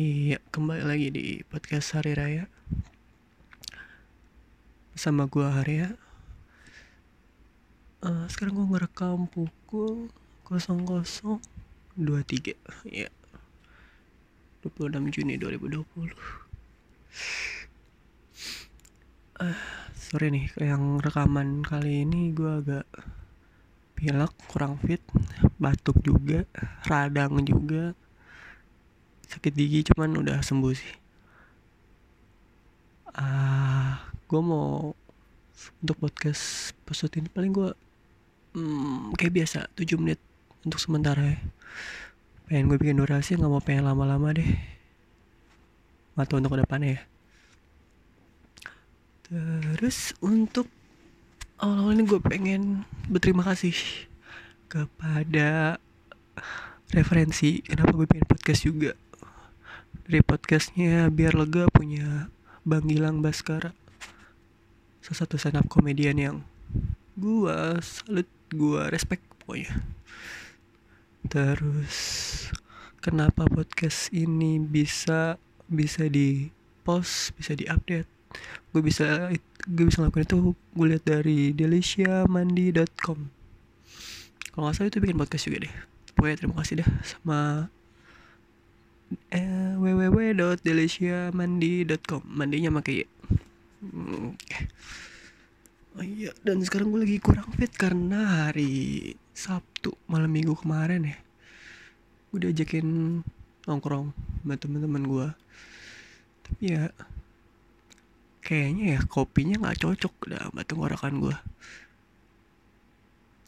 Iya, kembali lagi di podcast Hari Raya. Bersama gua Harya Eh, Sekarang gua ngerekam pukul 00.23 Iya. 26 Juni 2020 Eh, Sorry nih, yang rekaman kali ini gua agak pilek, kurang fit Batuk juga, radang juga sakit gigi cuman udah sembuh sih. Ah gue mau untuk podcast episode ini paling gue hmm, kayak biasa 7 menit untuk sementara ya. Pengen gue bikin durasi nggak mau pengen lama-lama deh. Atau untuk ke depannya ya. Terus untuk awal-awal ini gue pengen berterima kasih kepada referensi kenapa gue pengen podcast juga dari podcastnya biar lega punya Bang Gilang Baskara. Salah satu stand up komedian yang gua salut gua respect pokoknya. Terus kenapa podcast ini bisa bisa di post bisa di update? Gue bisa gue bisa ngelakuin itu gue lihat dari deliciamandi.com kalau nggak salah itu bikin podcast juga deh. Pokoknya terima kasih dah sama eh, www.deliciamandi.com mandinya pakai Y. Hmm, Oh iya, dan sekarang gue lagi kurang fit karena hari Sabtu malam minggu kemarin ya. Gue diajakin nongkrong sama teman-teman gue. Tapi ya kayaknya ya kopinya nggak cocok dah sama tenggorokan gue.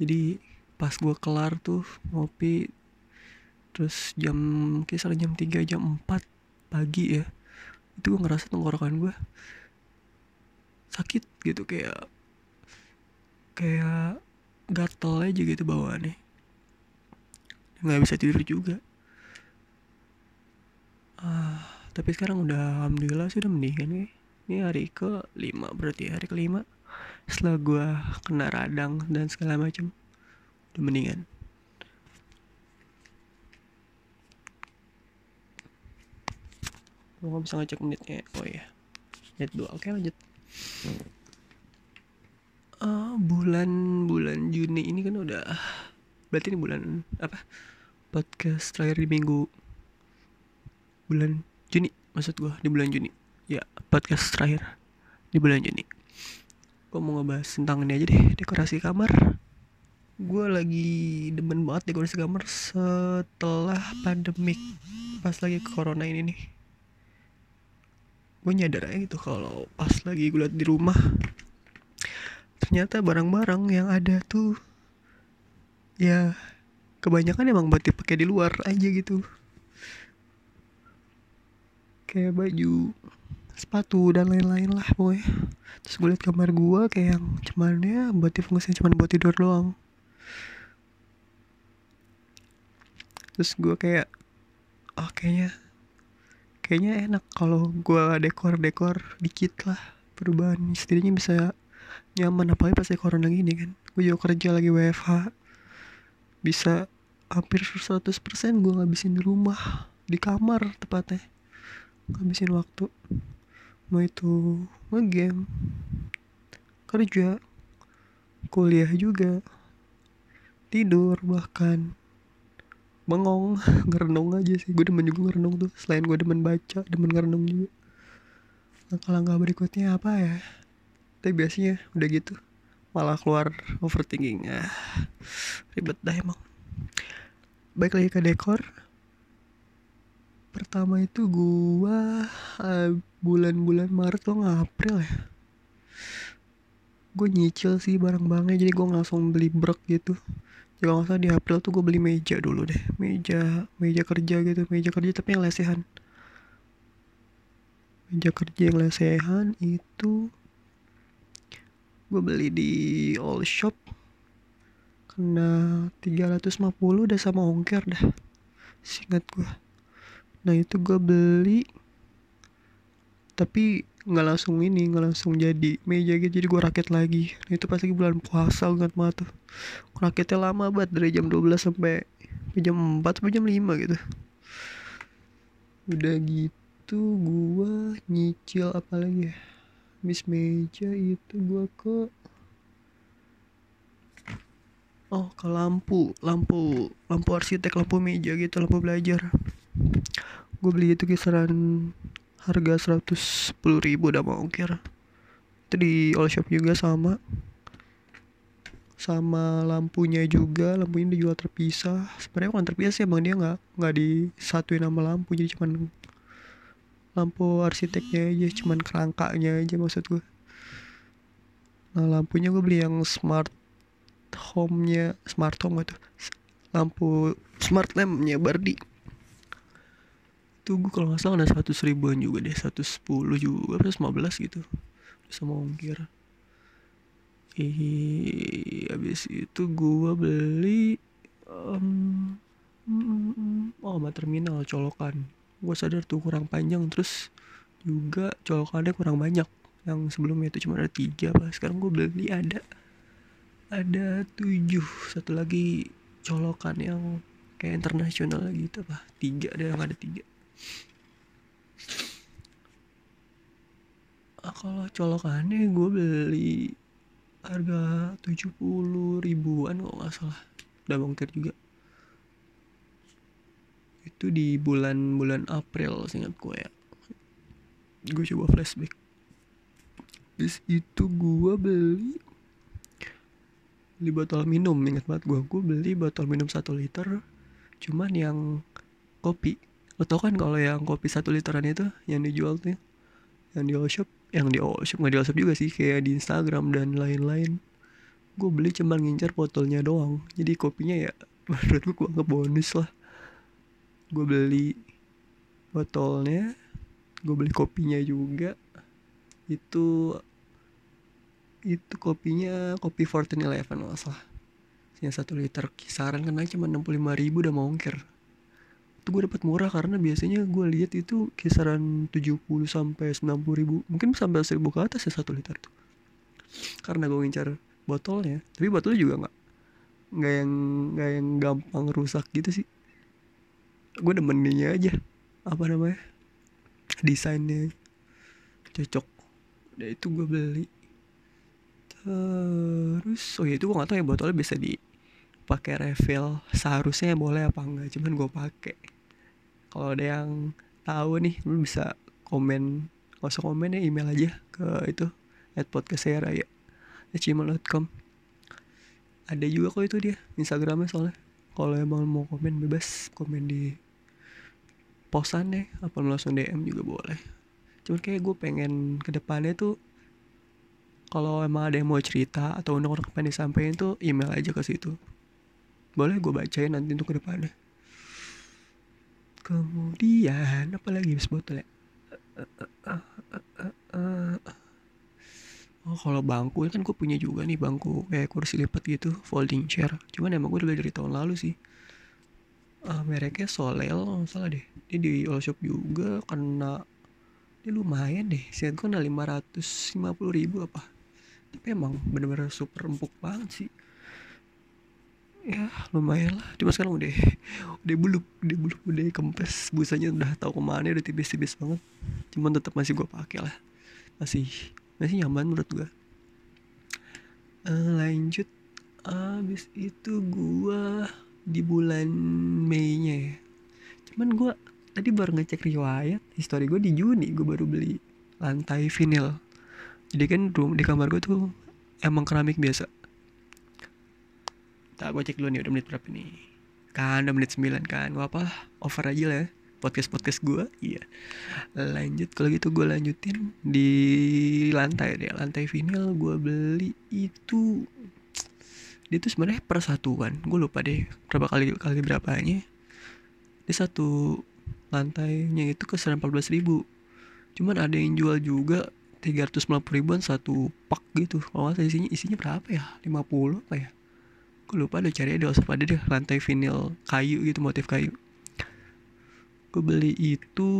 Jadi pas gue kelar tuh ngopi terus jam kisar jam 3 jam 4 pagi ya itu gue ngerasa tenggorokan gue sakit gitu kayak kayak gatel aja gitu bawaannya. Nggak bisa tidur juga. Ah tapi sekarang udah alhamdulillah sih udah mendingan nih. Ini hari ke 5 berarti hari kelima setelah gue kena radang dan segala macam udah mendingan gue nggak bisa ngecek menitnya oh iya. Menit dua oke lanjut. Eh, bulan bulan Juni ini kan udah berarti ini bulan apa? Podcast terakhir di minggu. Bulan Juni maksud gua di bulan Juni. Ya podcast terakhir di bulan Juni. Gue mau ngebahas tentang ini aja deh dekorasi kamar. Gue lagi demen banget dekorasi kamar setelah pandemik pas lagi corona ini nih gue nyadar aja gitu kalau pas lagi gue liat di rumah ternyata barang-barang yang ada tuh ya kebanyakan emang buat dipakai di luar aja gitu. Kayak baju sepatu dan lain-lain lah pokoknya. Terus gue liat kamar gue kayak yang cuman ya buat fungsinya cuman buat tidur doang. Terus gue kayak oh kayaknya kayaknya enak kalau gua dekor-dekor dikit lah perubahan. Setidaknya bisa nyaman apalagi pas corona gini kan. Gue juga kerja lagi WFH bisa hampir 100% gue ngabisin di rumah di kamar tepatnya. Ngabisin waktu. Mau itu ngegame kerja kuliah juga tidur bahkan bengong ngerenung aja sih. Gue demen juga ngerenung tuh. Selain gue demen baca demen ngerenung juga. Langkah-langkah berikutnya apa ya? Tapi biasanya udah gitu malah keluar overthinking. Ah ribet dah emang. Baik lagi ke dekor. Pertama itu gua uh, bulan-bulan Maret lo nggak April ya? Gue nyicil sih barang-barangnya jadi gue langsung beli brek gitu ya kalau salah di April tuh gue beli meja dulu deh. Meja meja kerja gitu. Meja kerja tapi yang lesehan. Meja kerja yang lesehan itu gue beli di all shop. Kena 350 udah sama ongkir dah. Singkat gue nah itu gue beli tapi nggak langsung ini nggak langsung jadi meja gitu. Jadi gue rakit lagi. Nah, itu pas lagi bulan puasa banget banget tuh. Rakitnya lama banget dari jam 12 sampai jam 4 sampai jam 5 gitu. Udah gitu gua nyicil apa lagi ya? Habis meja itu gua ke oh ke lampu. Lampu lampu arsitek lampu meja gitu lampu belajar. Gue beli itu kisaran harga 110 ribu udah mau ongkir itu di all shop juga sama. Sama lampunya juga lampunya dijual terpisah. Sebenarnya bukan terpisah sih emang dia nggak nggak disatuin sama lampu jadi cuman lampu arsiteknya aja cuman kerangkanya aja maksud gue nah lampunya gue beli yang smart home-nya smart home gitu lampu smart lamp-nya Bardi itu gue kalau nggak salah ada seratus ribuan juga deh seratus sepuluh juga seratus lima belas gitu. Sama ongkir eh habis itu gua beli um, oh sama terminal colokan. Gua sadar tuh kurang panjang terus juga colokannya kurang banyak. Yang sebelumnya itu cuma ada tiga apa sekarang gua beli ada ada tujuh. Satu lagi colokan yang kayak internasional gitu apa tiga ada yang ada tiga kalau colokannya gue beli harga 70 ribuan kok nggak salah. Udah bongkar juga. Itu di bulan-bulan April seingat gue ya. Gue coba flashback. Bis itu gue beli beli botol minum ingat banget gue gue beli botol minum satu liter cuman yang kopi lo tau kan kalau yang kopi satu literan itu yang dijual tuh yang di shop yang di shop nggak di shop juga sih kayak di Instagram dan lain-lain. Gue beli cuma ngincar botolnya doang. Jadi kopinya ya menurut gue gue bonus lah. Gue beli botolnya gue beli kopinya juga. Itu itu kopinya kopi 1411 masalah yang satu liter kisaran kan cuma 65 ribu udah mau ongkir itu gue dapat murah karena biasanya gue lihat itu kisaran 70 sampai 90 ribu. Mungkin sampai 1000 ke atas ya satu liter tuh. Karena gue ngincar botolnya. Tapi botolnya juga nggak nggak yang nggak yang gampang rusak gitu sih. Gue demennya aja. Apa namanya? Desainnya cocok. Udah itu gue beli. Terus oh ya itu gue gak tau ya botolnya bisa dipakai refill seharusnya boleh apa enggak cuman gue pakai. Kalau ada yang tahu nih lu bisa komen gak usah komen ya email aja ke itu at podcast saya raya gmail.com ada juga kok itu dia instagramnya soalnya. Kalau emang mau komen bebas komen di posannya apa langsung dm juga boleh. Cuman kayak gue pengen ke depannya tuh kalau emang ada yang mau cerita atau unek-unek pengen disampaikan tuh email aja ke situ boleh gue bacain nanti untuk ke depannya kemudian apa lagi botol ya? Oh kalau bangku kan gue punya juga nih bangku kayak kursi lipat gitu folding chair. Cuman emang gue udah dari tahun lalu sih. Uh, mereknya Solel salah deh. Ini di all shop juga karena ini lumayan deh. Sih gue udah 550 ribu apa. Tapi emang bener-bener super empuk banget sih ya lumayan lah. Cuma sekarang udah udah buluk udah buluk udah kempes. Busanya udah tahu ke mana udah tipis-tipis banget. Cuman tetap masih gue pakai lah. Masih masih nyaman menurut gue uh, lanjut. Abis itu gue di bulan Mei nya ya. Cuman gue tadi baru ngecek riwayat. Histori gue di Juni gue baru beli lantai vinil. Jadi kan di kamar gue tuh emang keramik biasa Tak gue cek dulu nih udah menit berapa nih? Kan udah menit 9 kan? Gak apa over aja lah ya Podcast-podcast gue Iya. Lanjut kalau gitu gue lanjutin. Di lantai deh Lantai vinyl gue beli itu Dia tuh sebenarnya persatuan Gue lupa deh Berapa kali kali berapanya. Dia satu lantainya itu keseran 14 ribu. Cuman ada yang jual juga 350 ribuan satu pak gitu. Kalau isinya isinya berapa ya? 50 apa ya gue lupa ada cari ada ada deh lantai vinil kayu gitu motif kayu. Gue beli itu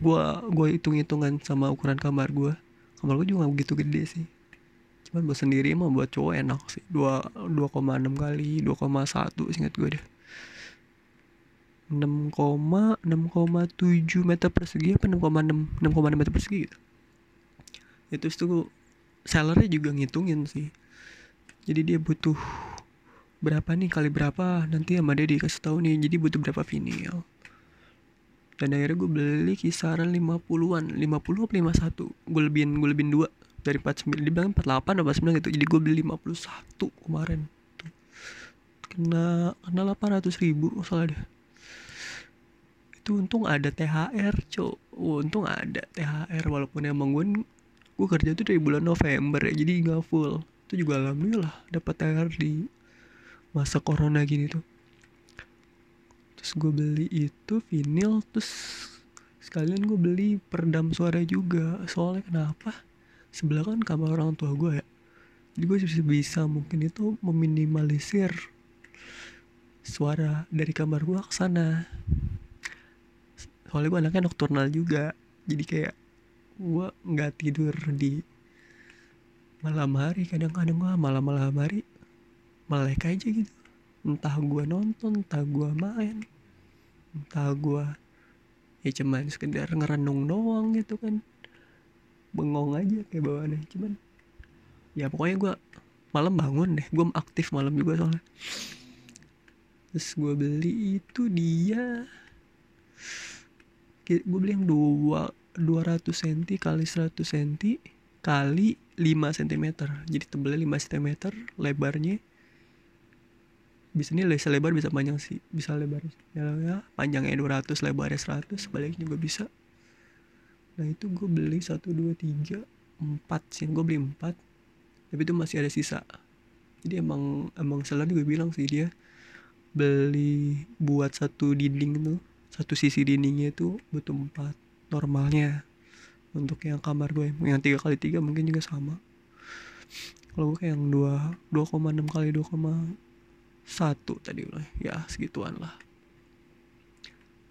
gue gue hitung hitungan sama ukuran kamar gue kamar gue juga gak begitu gede sih. Cuman buat sendiri mah buat cowok enak sih. Dua dua koma enam kali dua koma satu ingat gue deh. 6,6,7 meter persegi apa 6,6 6,6 meter persegi gitu. Itu tuh sellernya juga ngitungin sih. Jadi dia butuh berapa nih? Kali berapa? Nanti sama dia dikasih tahu nih. Jadi butuh berapa vinyl dan akhirnya gue beli kisaran 50-an 50 apa 51 gue lebihin gue lebihin dua. Dari 49 dia bilang 48 atau 49 gitu. Jadi gue beli 51 kemarin. Tuh. Kena kena 800 ribu salah deh. Itu untung ada THR cok. Untung ada THR walaupun emang gue gue kerja tuh dari bulan November ya. Jadi nggak full. Itu juga alhamdulillah dapat THR di masa corona gini tuh. Terus gue beli itu vinyl terus sekalian gue beli peredam suara juga. Soalnya kenapa? Sebelah kan kamar orang tua gue ya. Jadi gue bisa bisa mungkin itu meminimalisir suara dari kamar gue ke sana. Soalnya gue anaknya nocturnal juga. Jadi kayak gue nggak tidur di malam hari. Kadang-kadang gue malam-malam hari melek aja gitu. Entah gue nonton entah gue main. Entah gue ya cuman sekedar ngerenung doang gitu kan. Bengong aja kayak bawaannya cuman ya pokoknya gue malam bangun deh. Gue aktif malam juga soalnya. Terus gue beli itu dia gue beli yang dua 200 cm kali 100 cm kali 5 cm jadi tebelnya 5 cm lebarnya nih bisa lebar bisa panjang sih. Bisa lebar. Ya, ya panjangnya 200 lebarnya 100 sebaliknya juga bisa. Nah itu gue beli 1 2 3 4 sih. Gue beli 4 tapi itu masih ada sisa. Jadi emang emang seller juga bilang sih dia beli buat satu dinding tuh satu sisi dindingnya itu butuh empat normalnya. Untuk yang kamar gue yang tiga kali tiga mungkin juga sama. Kalau gue kayak yang dua dua koma enam kali dua koma satu tadi ya segituan lah.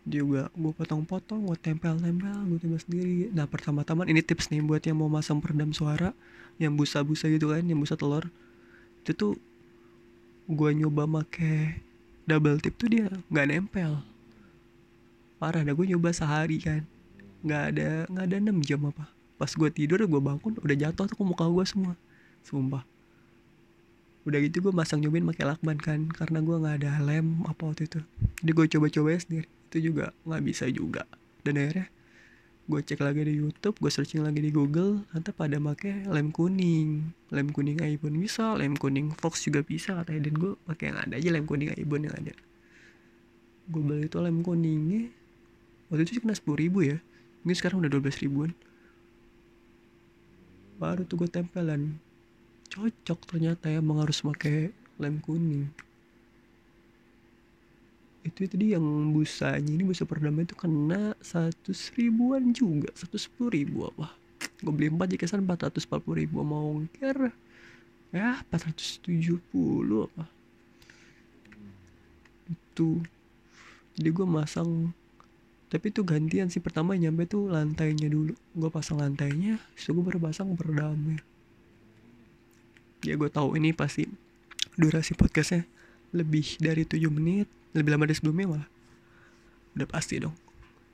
Juga gue potong-potong gue tempel-tempel gue tempel sendiri. Nah pertama-tama ini tips nih buat yang mau masang peredam suara yang busa-busa gitu kan yang busa telur. Itu tuh gue nyoba make double tip tuh dia nggak nempel. Parah dah gue nyoba sehari kan. Nggak ada nggak ada enam jam apa. Pas gue tidur gue bangun udah jatuh tuh ke muka gue semua. Sumpah udah gitu gue masang nyobain pakai lakban kan karena gue nggak ada lem apa waktu itu. Jadi gue coba-coba sendiri. Itu juga nggak bisa juga. Dan akhirnya gue cek lagi di YouTube gue searching lagi di Google nanti pada make lem kuning. Lem kuning iPhone bisa lem kuning Fox juga bisa katanya. Dan gue pakai yang ada aja lem kuning iPhone yang ada. Gue beli itu lem kuningnya. Waktu itu sih kena sepuluh ribu ya. Ini sekarang udah dua belas ribuan. Baru tuh gue tempelan cocok ternyata ya emang harus pakai lem kuning. Itu tadi yang busanya. Ini busa peredam itu kena satu ribuan juga. satu sepuluh ribu apa? Gue beli empat jadi kesan empat ratus empat puluh ribu mau ongkir. Ya empat ratus tujuh puluh apa? Itu. Jadi gue masang. Tapi itu gantian sih. Pertama nyampe tuh lantainya dulu. Gue pasang lantainya so gue baru pasang peredamnya ya gue tahu ini pasti durasi podcastnya lebih dari 7 menit lebih lama dari sebelumnya malah. Udah pasti dong.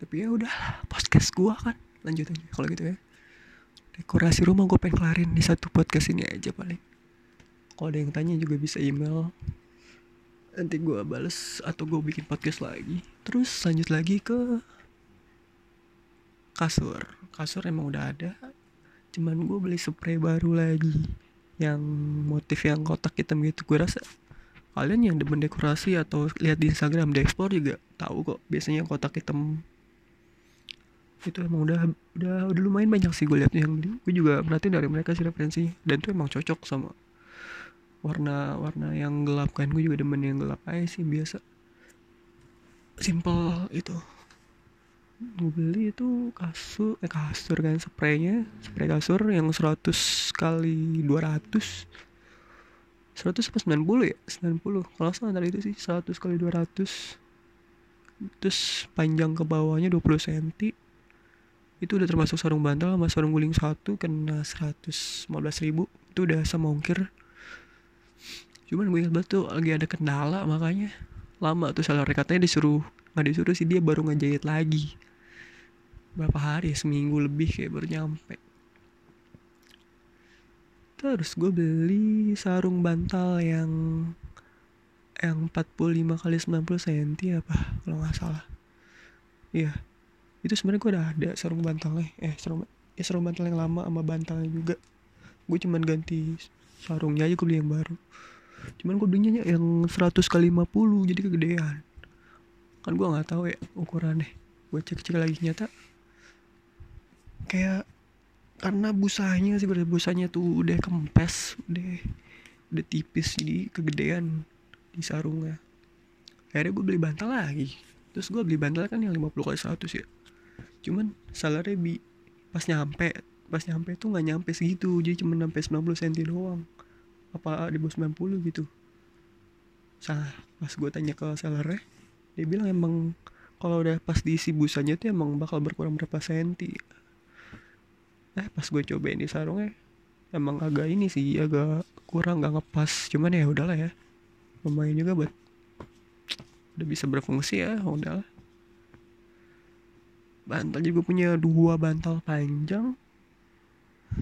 Tapi ya udah podcast gue kan. Lanjut aja kalau gitu ya. Dekorasi rumah gue pengen kelarin di satu podcast ini aja paling. Kalau ada yang tanya juga bisa email. Nanti gue bales atau gue bikin podcast lagi. Terus lanjut lagi ke kasur. Kasur emang udah ada. Cuman gue beli spray baru lagi yang motif yang kotak hitam gitu gue rasa kalian yang demen dekorasi atau lihat di Instagram di explore juga tahu kok biasanya kotak hitam. Itu emang udah udah udah lumayan banyak sih gue lihat yang gue juga berarti dari mereka sih referensi dan itu emang cocok sama warna-warna yang gelap kan gue juga demen yang gelap aja sih biasa. Simple itu. Gue beli itu kasur eh, kasur kan spraynya spray kasur yang 100 kali 200 100 apa 90 ya? 90 kalau salah antara itu sih 100 kali 200 terus panjang ke bawahnya 20 cm itu udah termasuk sarung bantal sama sarung guling satu kena 115 ribu. Itu udah sama ongkir cuman gue ingat tuh lagi ada kendala makanya. Lama tuh seller katanya disuruh nggak disuruh sih dia baru ngejahit lagi. Berapa hari ya, seminggu lebih kayak baru nyampe terus gue beli sarung bantal yang yang 45 kali 90 cm apa kalau nggak salah. Iya. Itu sebenarnya gue udah ada sarung bantalnya. Eh sarung ya sarung bantal yang lama sama bantalnya juga. Gue cuman ganti sarungnya aja gue beli yang baru. Cuman gue belinya yang 100 kali 50 jadi kegedean. Kan gue nggak tahu ya ukurannya. Gue cek cek lagi nyata kayak karena busanya sih berarti busanya tuh udah kempes udah udah tipis jadi kegedean di sarungnya. Akhirnya gue beli bantal lagi. Terus gue beli bantal kan yang 50 kali 100 ya. Cuman salahnya bi pas nyampe pas nyampe tuh nggak nyampe segitu. Jadi cuma nyampe 90 cm doang. Apa di bawah 90 gitu. Salah. Pas gue tanya ke sellernya dia bilang emang kalau udah pas diisi busanya tuh emang bakal berkurang berapa senti eh pas gue cobain di sarungnya emang agak ini sih agak kurang nggak ngepas. Cuman ya udahlah ya lumayan juga buat udah bisa berfungsi ya udahlah bantal juga punya dua bantal panjang.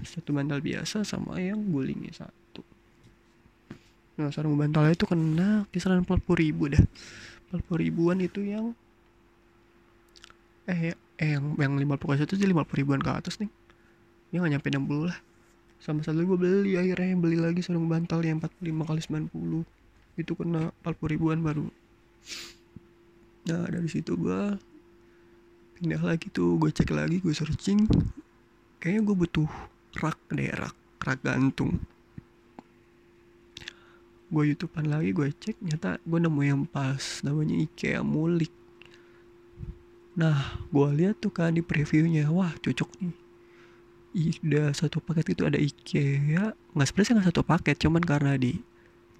Satu bantal biasa sama yang gulingnya satu. Nah sarung bantalnya itu kena kisaran 40 ribu dah. 40 ribuan itu yang eh, eh yang yang 50 kali satu jadi 50 ribuan ke atas nih ya nggak nyampe 60 lah. Sama satu gue beli akhirnya beli lagi sarung bantal yang 45 kali 90 itu kena 40 ribuan baru. Nah dari situ gue pindah lagi tuh gue cek lagi gue searching. Kayaknya gue butuh rak deh rak rak gantung. Gue youtubean lagi gue cek nyata gue nemu yang pas namanya IKEA mulik. Nah gue lihat tuh kan di previewnya. Wah cocok nih udah satu paket itu ada IKEA. Nggak sebenarnya nggak satu paket cuman karena di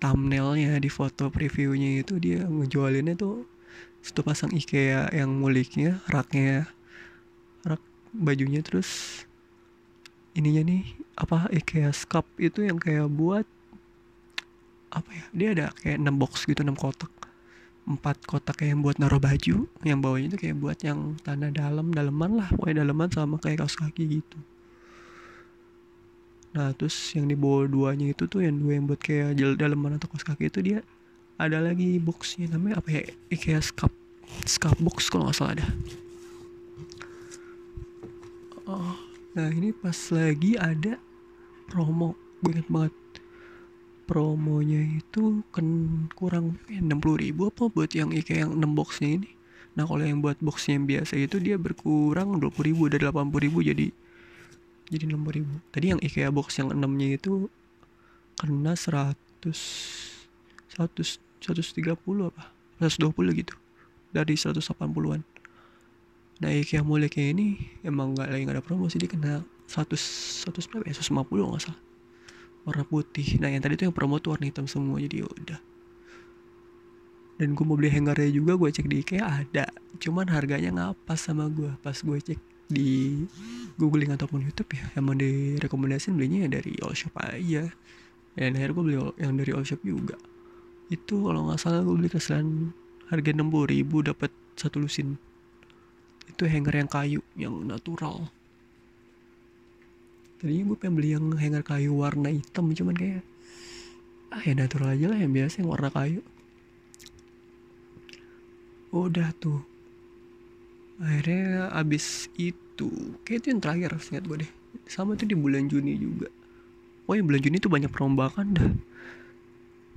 thumbnailnya di foto previewnya itu dia ngejualinnya tuh satu pasang IKEA yang muliknya raknya rak bajunya terus ininya nih apa IKEA cup itu yang kayak buat apa ya dia ada kayak 6 box gitu 6 kotak. Empat kotak kayak buat naruh baju yang bawahnya itu kayak buat yang tanah dalam daleman lah pokoknya daleman sama kayak kaos kaki gitu nah terus yang di bawah duanya itu tuh yang dua yang buat kayak jel daleman atau kaos kaki itu dia ada lagi boxnya namanya apa ya? IKEA scap scap box kalau nggak salah ada oh. Nah ini pas lagi ada promo. Gue inget banget. Promonya itu kan kurang enam puluh ribu apa buat yang IKEA yang 6 boxnya ini. Nah kalau yang buat box yang biasa itu dia berkurang dua puluh ribu dari delapan puluh ribu jadi jadi enam puluh ribu. Tadi yang IKEA box yang enamnya itu kena seratus seratus seratus tiga puluh apa? seratus dua puluh gitu. Dari seratus delapan puluhan. Nah IKEA kayak ini emang nggak lagi nggak ada promosi dia kena seratus seratus berapa ya? seratus lima puluh nggak salah. Warna putih. Nah yang tadi tuh yang promo tuh warna hitam semua jadi ya udah. Dan gue mau beli hangernya juga gue cek di IKEA ada. Cuman harganya nggak pas sama gue pas gue cek di googling ataupun YouTube ya emang direkomendasiin belinya ya dari all shop aja. Dan akhirnya gue beli yang dari all shop juga. Itu kalau nggak salah gue beli kesalahan harga enam puluh ribu dapat satu lusin. Itu hanger yang kayu yang natural. Tadinya gue pengen beli yang hanger kayu warna hitam cuman kayak ah ya natural aja lah yang biasa yang warna kayu. Udah tuh. Akhirnya abis itu kayak itu yang terakhir ingat gue deh. Sama tuh di bulan Juni juga. Oh yang bulan Juni tuh banyak perombakan dah.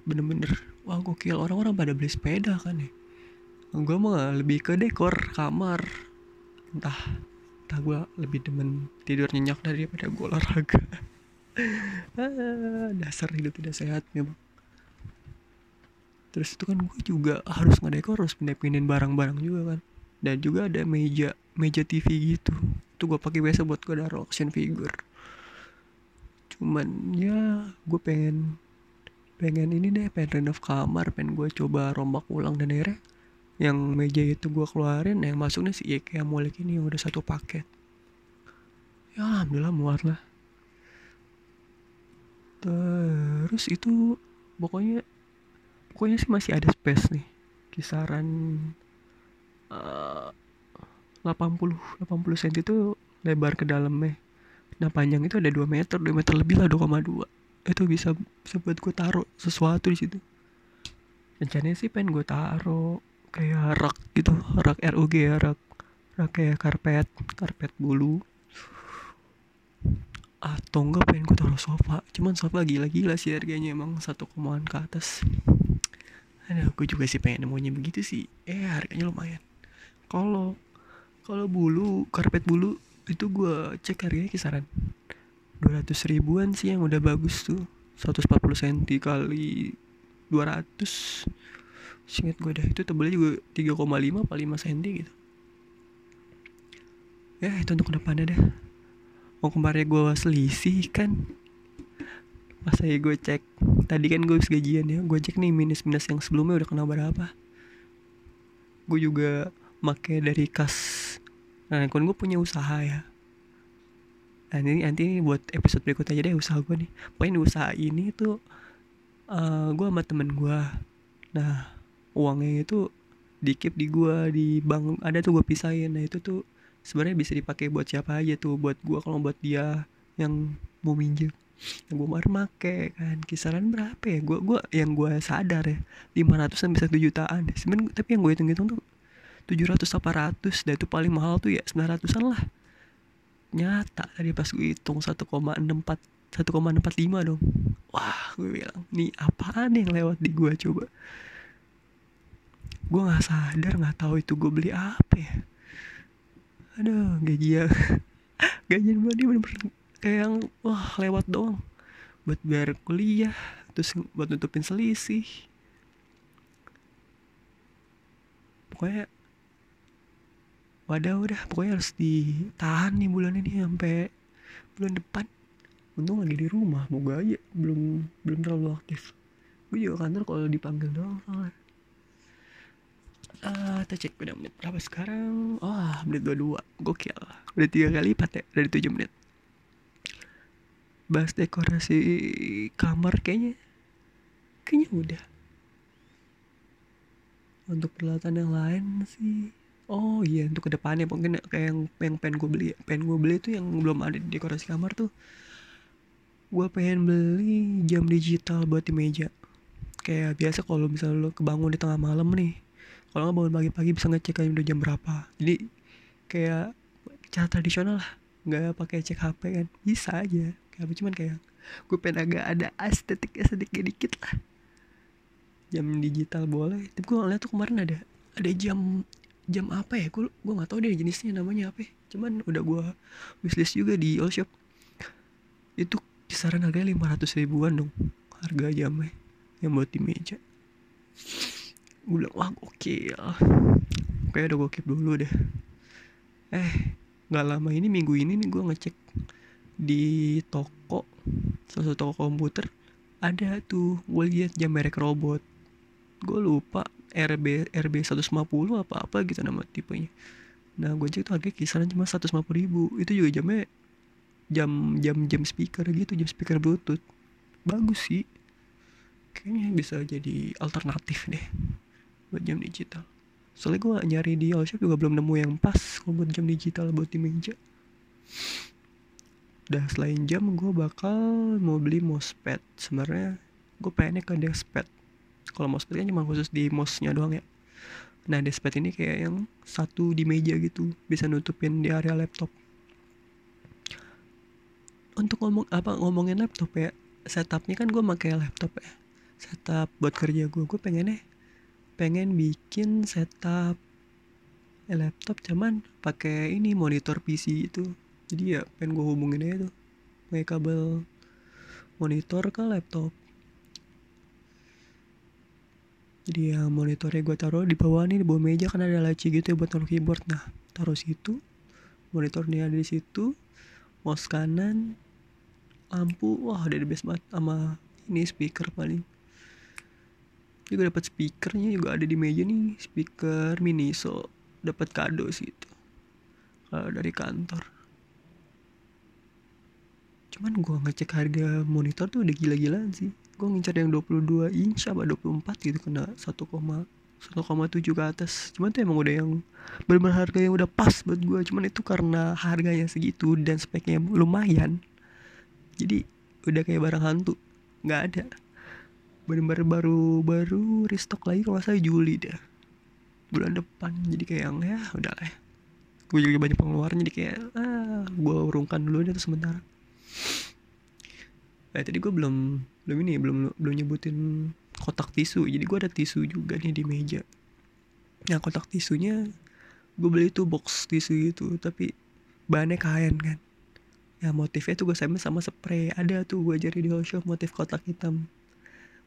Bener-bener wah gokil. Orang-orang pada beli sepeda kan ya. Gue mah lebih ke dekor kamar. Entah entah gue lebih demen tidur nyenyak daripada gue olahraga. Ah, dasar hidup tidak sehat memang terus itu kan gue juga harus ngedekor harus pindah-pindahin barang-barang juga kan. Dan juga ada meja meja TV gitu. Itu gue pakai biasa buat gue naruh action figure. Cuman ya gue pengen pengen ini deh pengen renov kamar pengen gue coba rombak ulang dan akhirnya yang meja itu gue keluarin yang masuknya si IKEA Molik ini udah satu paket. Ya alhamdulillah muat lah. Terus itu pokoknya pokoknya sih masih ada space nih. Kisaran uh, 80 80 cm itu lebar ke dalamnya nah panjang itu ada 2 meter 2 meter lebih lah 2,2 itu bisa buat gue taruh sesuatu di situ. Rencananya sih pengen gue taruh kayak rak gitu rak RUG ya rak rak kayak karpet karpet bulu. Atau enggak pengen gue taruh sofa cuman sofa gila-gila sih harganya emang satu komaan ke atas. Ada aku juga sih pengen nemunya begitu sih. Eh harganya lumayan. Kalau kalau bulu karpet bulu itu gue cek harganya kisaran 200 ribuan sih yang udah bagus tuh. 140 cm kali 200 Singkat gue dah itu tebelnya juga 3,5 apa 5 cm gitu. Ya itu untuk ke depannya dah. Oh kemarin gue selisih kan? Pas saya gue cek Tadi kan gue gajian ya Gue cek nih minus-minus yang sebelumnya udah kena berapa. Gue juga make dari kas Nah kan gue punya usaha ya. Nah ini nanti ini buat episode berikutnya aja deh usaha gue nih. Pokoknya usaha ini tuh uh, Gue sama temen gue Nah uangnya itu dikip di gua di bank ada tuh gue pisahin. Nah itu tuh sebenarnya bisa dipakai buat siapa aja tuh. Buat gua kalau buat dia yang mau minjem. Yang gue kemarin make kan kisaran berapa ya? Gue gua yang gue sadar ya 500 an bisa 1 jutaan. Sebenarnya tapi yang gue hitung hitung tuh 700 800 dan itu paling mahal tuh ya 900an lah. Nyata tadi pas gue hitung 1,64 1,45 dong. Wah gue bilang nih apaan yang lewat di gue coba? Gue nggak sadar nggak tahu itu gue beli apa ya. Aduh gaji ya gajian gue ini bener-bener kayak yang wah lewat doang. Buat biar kuliah terus buat nutupin selisih. Pokoknya wadah udah pokoknya harus ditahan nih bulan ini sampai bulan depan. Untung lagi di rumah moga aja belum belum terlalu aktif. Gue juga kantor kalau dipanggil doang soalnya. Uh, kita cek udah menit berapa sekarang? Wah oh, menit 22 Gokil. Udah tiga kali lipat ya Dari 7 menit. Bahas dekorasi kamar kayaknya Kayaknya udah. Untuk peralatan yang lain sih Oh iya untuk ke depannya mungkin kayak yang, yang pengen gue beli Pengen gue beli tuh yang belum ada di dekorasi kamar tuh. Gue pengen beli jam digital buat di meja. Kayak biasa kalau misalnya lo kebangun di tengah malam nih kalau nggak bangun pagi-pagi bisa ngecek aja udah jam berapa. Jadi kayak cara tradisional lah nggak pakai cek HP kan bisa aja. Kayak cuman kayak gue pengen agak ada estetiknya sedikit dikit lah. Jam digital boleh tapi gue ngeliat tuh kemarin ada ada jam jam apa ya? Gue gue nggak tahu deh jenisnya namanya apa ya. cuman udah gue wishlist juga di all shop. Itu kisaran harganya lima ratus ribuan dong harga jamnya yang buat di meja. Gue bilang wah gokil. Kayak udah gue keep dulu deh. Eh nggak lama ini minggu ini nih gue ngecek di toko salah satu toko komputer ada tuh gue lihat jam merek robot. Gue lupa RB RB 150 apa apa gitu nama tipenya. Nah gue cek tuh harga kisaran cuma 150 ribu. Itu juga jamnya jam jam jam speaker gitu jam speaker bluetooth. Bagus sih. Kayaknya bisa jadi alternatif deh buat jam digital. Soalnya gue nyari di all juga belum nemu yang pas kalau buat jam digital buat di meja. Udah selain jam gue bakal mau beli mousepad sebenarnya gue pengennya ke deskpad kalau mousepad kan cuma khusus di mouse-nya doang ya. Nah deskpad ini kayak yang satu di meja gitu bisa nutupin di area laptop. Untuk ngomong apa ngomongin laptop ya setupnya kan gue pakai laptop ya. Setup buat kerja gue gue pengennya pengen bikin setup laptop cuman pakai ini monitor PC itu. Jadi ya pengen gue hubungin aja tuh pakai kabel monitor ke laptop jadi ya monitornya gue taruh di bawah nih di bawah meja kan ada laci gitu ya buat taruh keyboard. Nah taruh situ monitornya ada di situ mouse kanan lampu wah udah the best banget sama ini speaker paling. Juga dapat speakernya juga ada di meja nih speaker mini so dapat kado sih itu kalau dari kantor. Cuman gua ngecek harga monitor tuh udah gila-gilaan sih gua ngincar yang 22 inch apa 24 gitu kena 1,1 1,7 ke atas. Cuman tuh emang udah yang benar-benar harga yang udah pas buat gue cuman itu karena harganya segitu dan speknya lumayan jadi udah kayak barang hantu nggak ada. Benar-benar baru baru restock lagi kalau saya Juli deh bulan depan. Jadi kayak yang ya udah lah gue juga banyak pengeluaran jadi kayak ah gue urungkan dulu deh tuh sementara eh tadi gue belum belum ini belum belum nyebutin kotak tisu. Jadi gue ada tisu juga nih di meja. Nah kotak tisunya gue beli tuh box tisu gitu tapi bahannya kain kan. Ya motifnya tuh gue sama sama spray. Ada tuh gue cari di whole motif kotak hitam.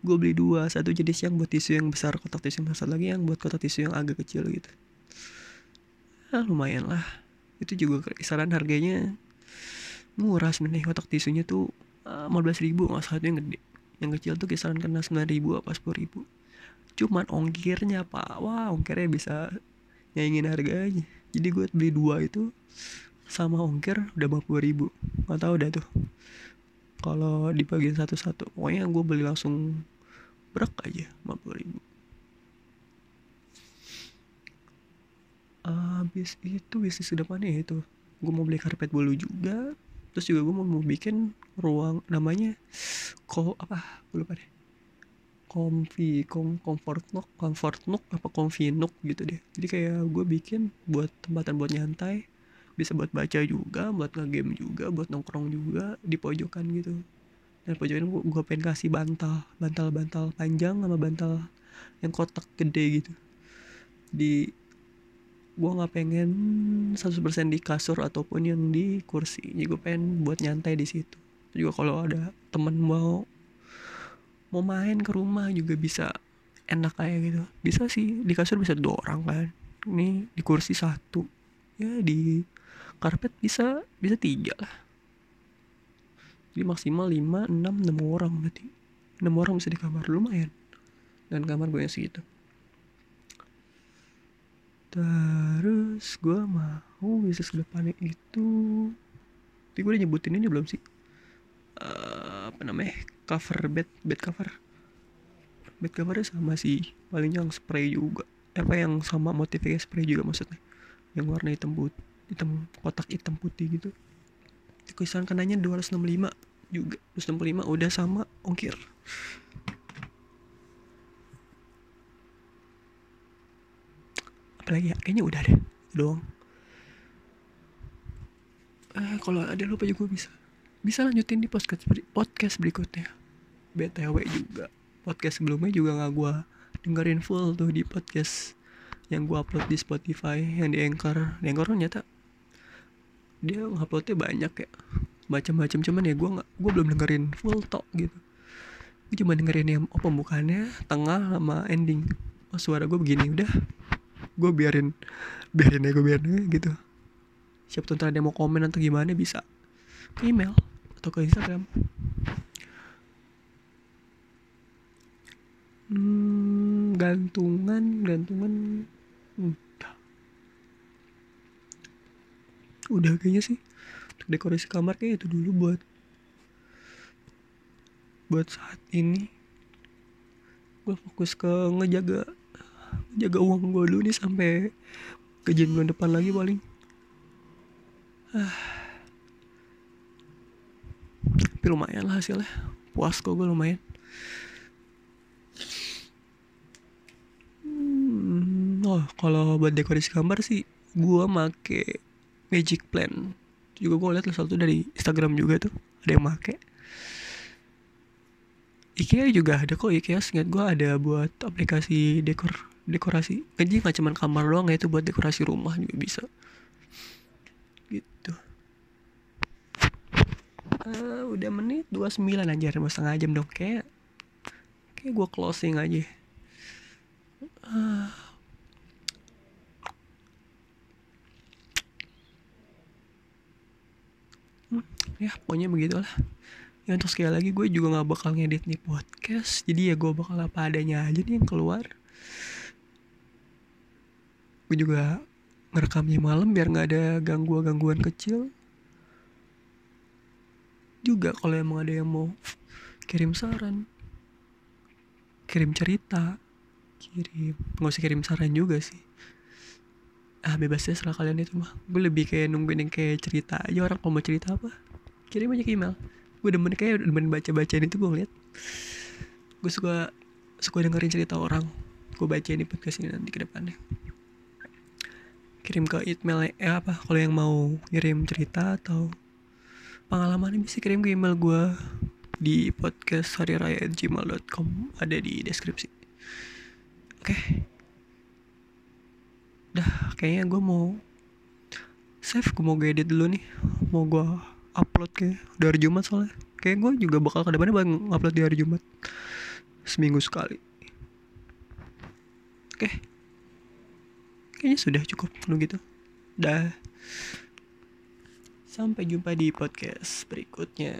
Gue beli dua satu jenis yang buat tisu yang besar kotak tisu yang besar lagi yang buat kotak tisu yang agak kecil gitu. Ah lumayan lah. Itu juga kisaran harganya murah sebenarnya. Kotak tisunya tuh lima belas ribu nggak salah yang gede. Yang kecil tuh kisaran kena sembilan ribu apa sepuluh ribu. Cuman ongkirnya pak. Wah ongkirnya bisa nyaingin harganya jadi gue beli dua itu sama ongkir udah lima puluh ribu. Nggak tahu dah tuh. Kalau dibagiin satu-satu pokoknya gue beli langsung berak aja lima puluh ribu. Habis itu bisnis ke depannya ya itu. Gue mau beli karpet bolu juga terus juga gue mau, bikin ruang namanya ko apa gue lupa deh. Comfy com, comfort nook comfort nook apa comfy nook gitu deh. Jadi kayak gue bikin buat tempatan buat nyantai bisa buat baca juga buat ngegame juga buat nongkrong juga di pojokan gitu. Dan pojokan gue, gue pengen kasih bantal bantal bantal panjang sama bantal yang kotak gede gitu. Di gue nggak pengen 100% di kasur ataupun yang di kursi. Jadi gue pengen buat nyantai di situ. Juga kalau ada temen mau mau main ke rumah juga bisa enak kayak gitu. Bisa sih di kasur bisa dua orang kan. Ini di kursi satu. Ya di karpet bisa bisa tiga lah. Jadi maksimal lima enam enam orang berarti. Enam orang bisa di kamar lumayan. Dan kamar gue yang segitu terus gue mau bisnis ke depannya itu tapi gue udah nyebutin ini belum sih? Uh, apa namanya? Cover bed bed cover. Bed covernya sama sih. Paling yang spray juga. Apa yang sama motifnya spray juga maksudnya? Yang warna hitam putih hitam kotak hitam putih gitu. Kisaran kenanya 265 juga. 265 udah sama ongkir apalagi ya? Kayaknya udah deh doang. Eh kalau ada lupa juga bisa. Bisa lanjutin di podcast podcast berikutnya. Btw juga. Podcast sebelumnya juga nggak gue dengerin full tuh di podcast yang gue upload di Spotify yang di Anchor. Di Anchor ternyata dia nguploadnya banyak ya. Macam-macam cuman ya gue nggak gue belum dengerin full talk gitu. Gue cuma dengerin yang oh pembukaannya tengah sama ending. Oh suara gue begini udah gue biarin biarin aja gue biarin gitu. Siapa tuh ada mau komen atau gimana bisa ke email atau ke Instagram. Hmm, gantungan gantungan udah. Udah kayaknya sih. Untuk dekorasi kamar kayak itu dulu buat buat saat ini. Gue fokus ke ngejaga jaga uang gue dulu nih sampai kejadian bulan depan lagi paling. Ah. tapi lumayan lah hasilnya. Puas kok gue lumayan. Hmm, oh kalau buat dekorasi gambar sih gue make magic plan. Juga gue liat satu dari Instagram juga tuh ada yang make. IKEA juga ada kok IKEA ingat gue ada buat aplikasi dekor dekorasi. Jadi nggak cuma kamar doang ya itu buat dekorasi rumah juga bisa. Gitu. Uh, udah menit 29 aja mau setengah jam dong. Kayak kayak gue closing aja. Uh, ya pokoknya begitulah. Ya untuk sekali lagi gue juga nggak bakal ngedit nih podcast. Jadi ya gue bakal apa adanya aja nih yang keluar gue juga ngerekamnya malam biar nggak ada gangguan-gangguan kecil. Juga kalau emang ada yang mau kirim saran kirim cerita kirim nggak usah kirim saran juga sih. Ah bebas deh setelah kalian itu mah. Gue lebih kayak nungguin yang kayak cerita aja orang kalau mau cerita apa kirim aja ke email. Gue demen kayak demen baca bacaan itu gue ngeliat. Gue suka suka dengerin cerita orang. Gue bacain di podcast ini nanti ke depannya kirim ke email eh apa kalau yang mau kirim cerita atau pengalaman bisa kirim ke email gue di podcast hari raya gmail.com ada di deskripsi. Oke. Okay. dah kayaknya gue mau save gue mau edit dulu nih. Mau gue upload kayak dari Jumat soalnya. Kayak gue juga bakal ke depannya bang upload di hari Jumat. Seminggu sekali. Oke. okay. Kayaknya sudah cukup penuh gitu. Dah. Sampai jumpa di podcast berikutnya